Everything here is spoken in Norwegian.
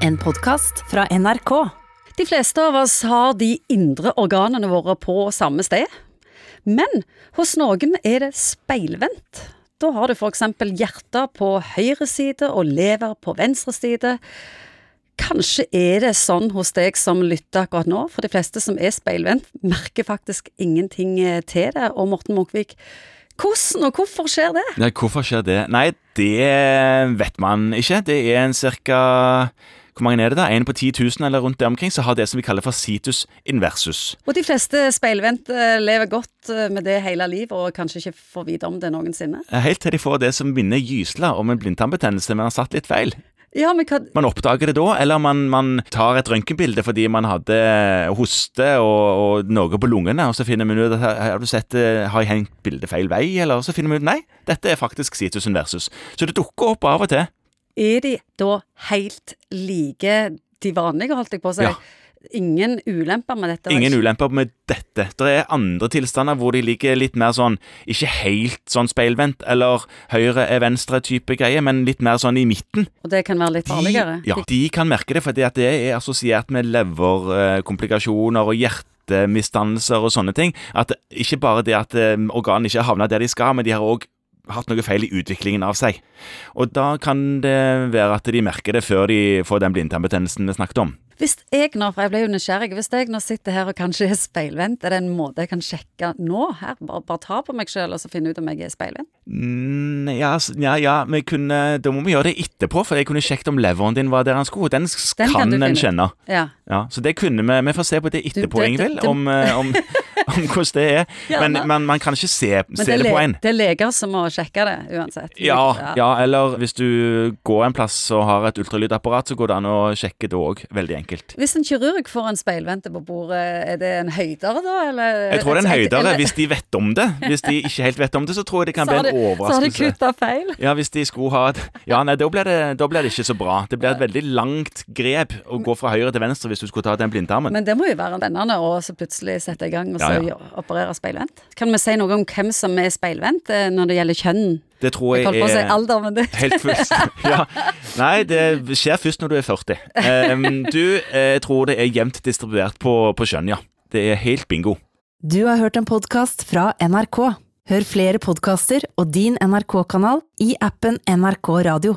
En podkast fra NRK. De fleste av oss har de indre organene våre på samme sted. Men hos noen er det speilvendt. Da har du f.eks. hjertet på høyre side og lever på venstre side. Kanskje er det sånn hos deg som lytter akkurat nå, for de fleste som er speilvendt, merker faktisk ingenting til det. Og Morten Munkvik, hvordan og hvorfor skjer det? Nei, hvorfor skjer det? Nei, det vet man ikke. Det er en cirka Hvor mange er det da? En på 10 000 eller rundt det omkring, så har det som vi kaller for situs inversus. Og de fleste speilvendte lever godt eh, med det hele livet, og kanskje ikke får vite om det noensinne. Helt til de får det som minner gysla om en blindtarmbetennelse, men har satt litt feil. Ja, men hva Man oppdager det da, eller man, man tar et røntgenbilde fordi man hadde hoste og, og noe på lungene, og så finner man ut at har du sett, eh, har jeg hengt bildet feil vei, eller så finner man ut nei, dette er faktisk situs inversus. Så det dukker opp av og til. Er de da helt like de vanlige, holdt jeg på å si? Ja. Ingen ulemper med dette? Ingen ulemper med dette. Det er andre tilstander hvor de ligger litt mer sånn, ikke helt sånn speilvendt, eller høyre er venstre-type greie, men litt mer sånn i midten. Og det kan være litt farligere? De, ja, de kan merke det, fordi at det er assosiert med leverkomplikasjoner og hjertemisdannelser og sånne ting. At ikke bare det at eh, organene ikke har havna der de skal, men de har òg hatt noe feil i utviklingen av seg. Og da kan det være at de merker det før de får den blindtarmbetennelsen vi snakket om. Hvis jeg nå, for jeg ble jo nysgjerrig, hvis jeg nå sitter her og kanskje er speilvendt, er det en måte jeg kan sjekke nå her? Bare, bare ta på meg sjøl og så finne ut om jeg er speilvendt? Mm, ja, ja, ja, vi kunne, da må vi gjøre det etterpå, for jeg kunne sjekket om leveren din var der han skulle. Den, Den kan kan, en kjenne. Ja. Ja, så det kunne vi. Vi får se på det etterpå, Ingvild, om, eh, om, om hvordan det er. Men men- man, kan ikke se, Men se det, det på en. det er leger som må sjekke det, uansett. Ja, ja, eller hvis du går en plass og har et ultralydapparat, så går det an å sjekke det òg. Veldig enkelt. Hvis en kirurg får en speilvendte på bordet, er det en høydere da, eller? Jeg tror det er en høydere hvis de vet om det. Hvis de ikke helt vet om det, så tror jeg det kan bli en de- Så har de overraskelse. kutta feil. Ja, hvis de skulle ha et Ja, nei, da blir, det, det ikke så bra. Det blir et veldig langt grep å gå fra høyre til venstre hvis du skulle ta den blindtarmen. Men det må jo være spennende å så plutselig sette i gang og Ja, ja. gjø- operere speilvendt. Kan vi si noe om hvem som er speilvendt eh, når det gjelder kjønn? Det tror Jeg jeg si er alder, men det Helt først. Ja. Nei, det skjer først når du er 40. Ehm, du, jeg tror det er jevnt distribuert på, på kjønn, ja. Det er helt bingo. Du har hørt en podkast fra NRK. Hør flere podkaster og din NRK-kanal i appen NRK Radio.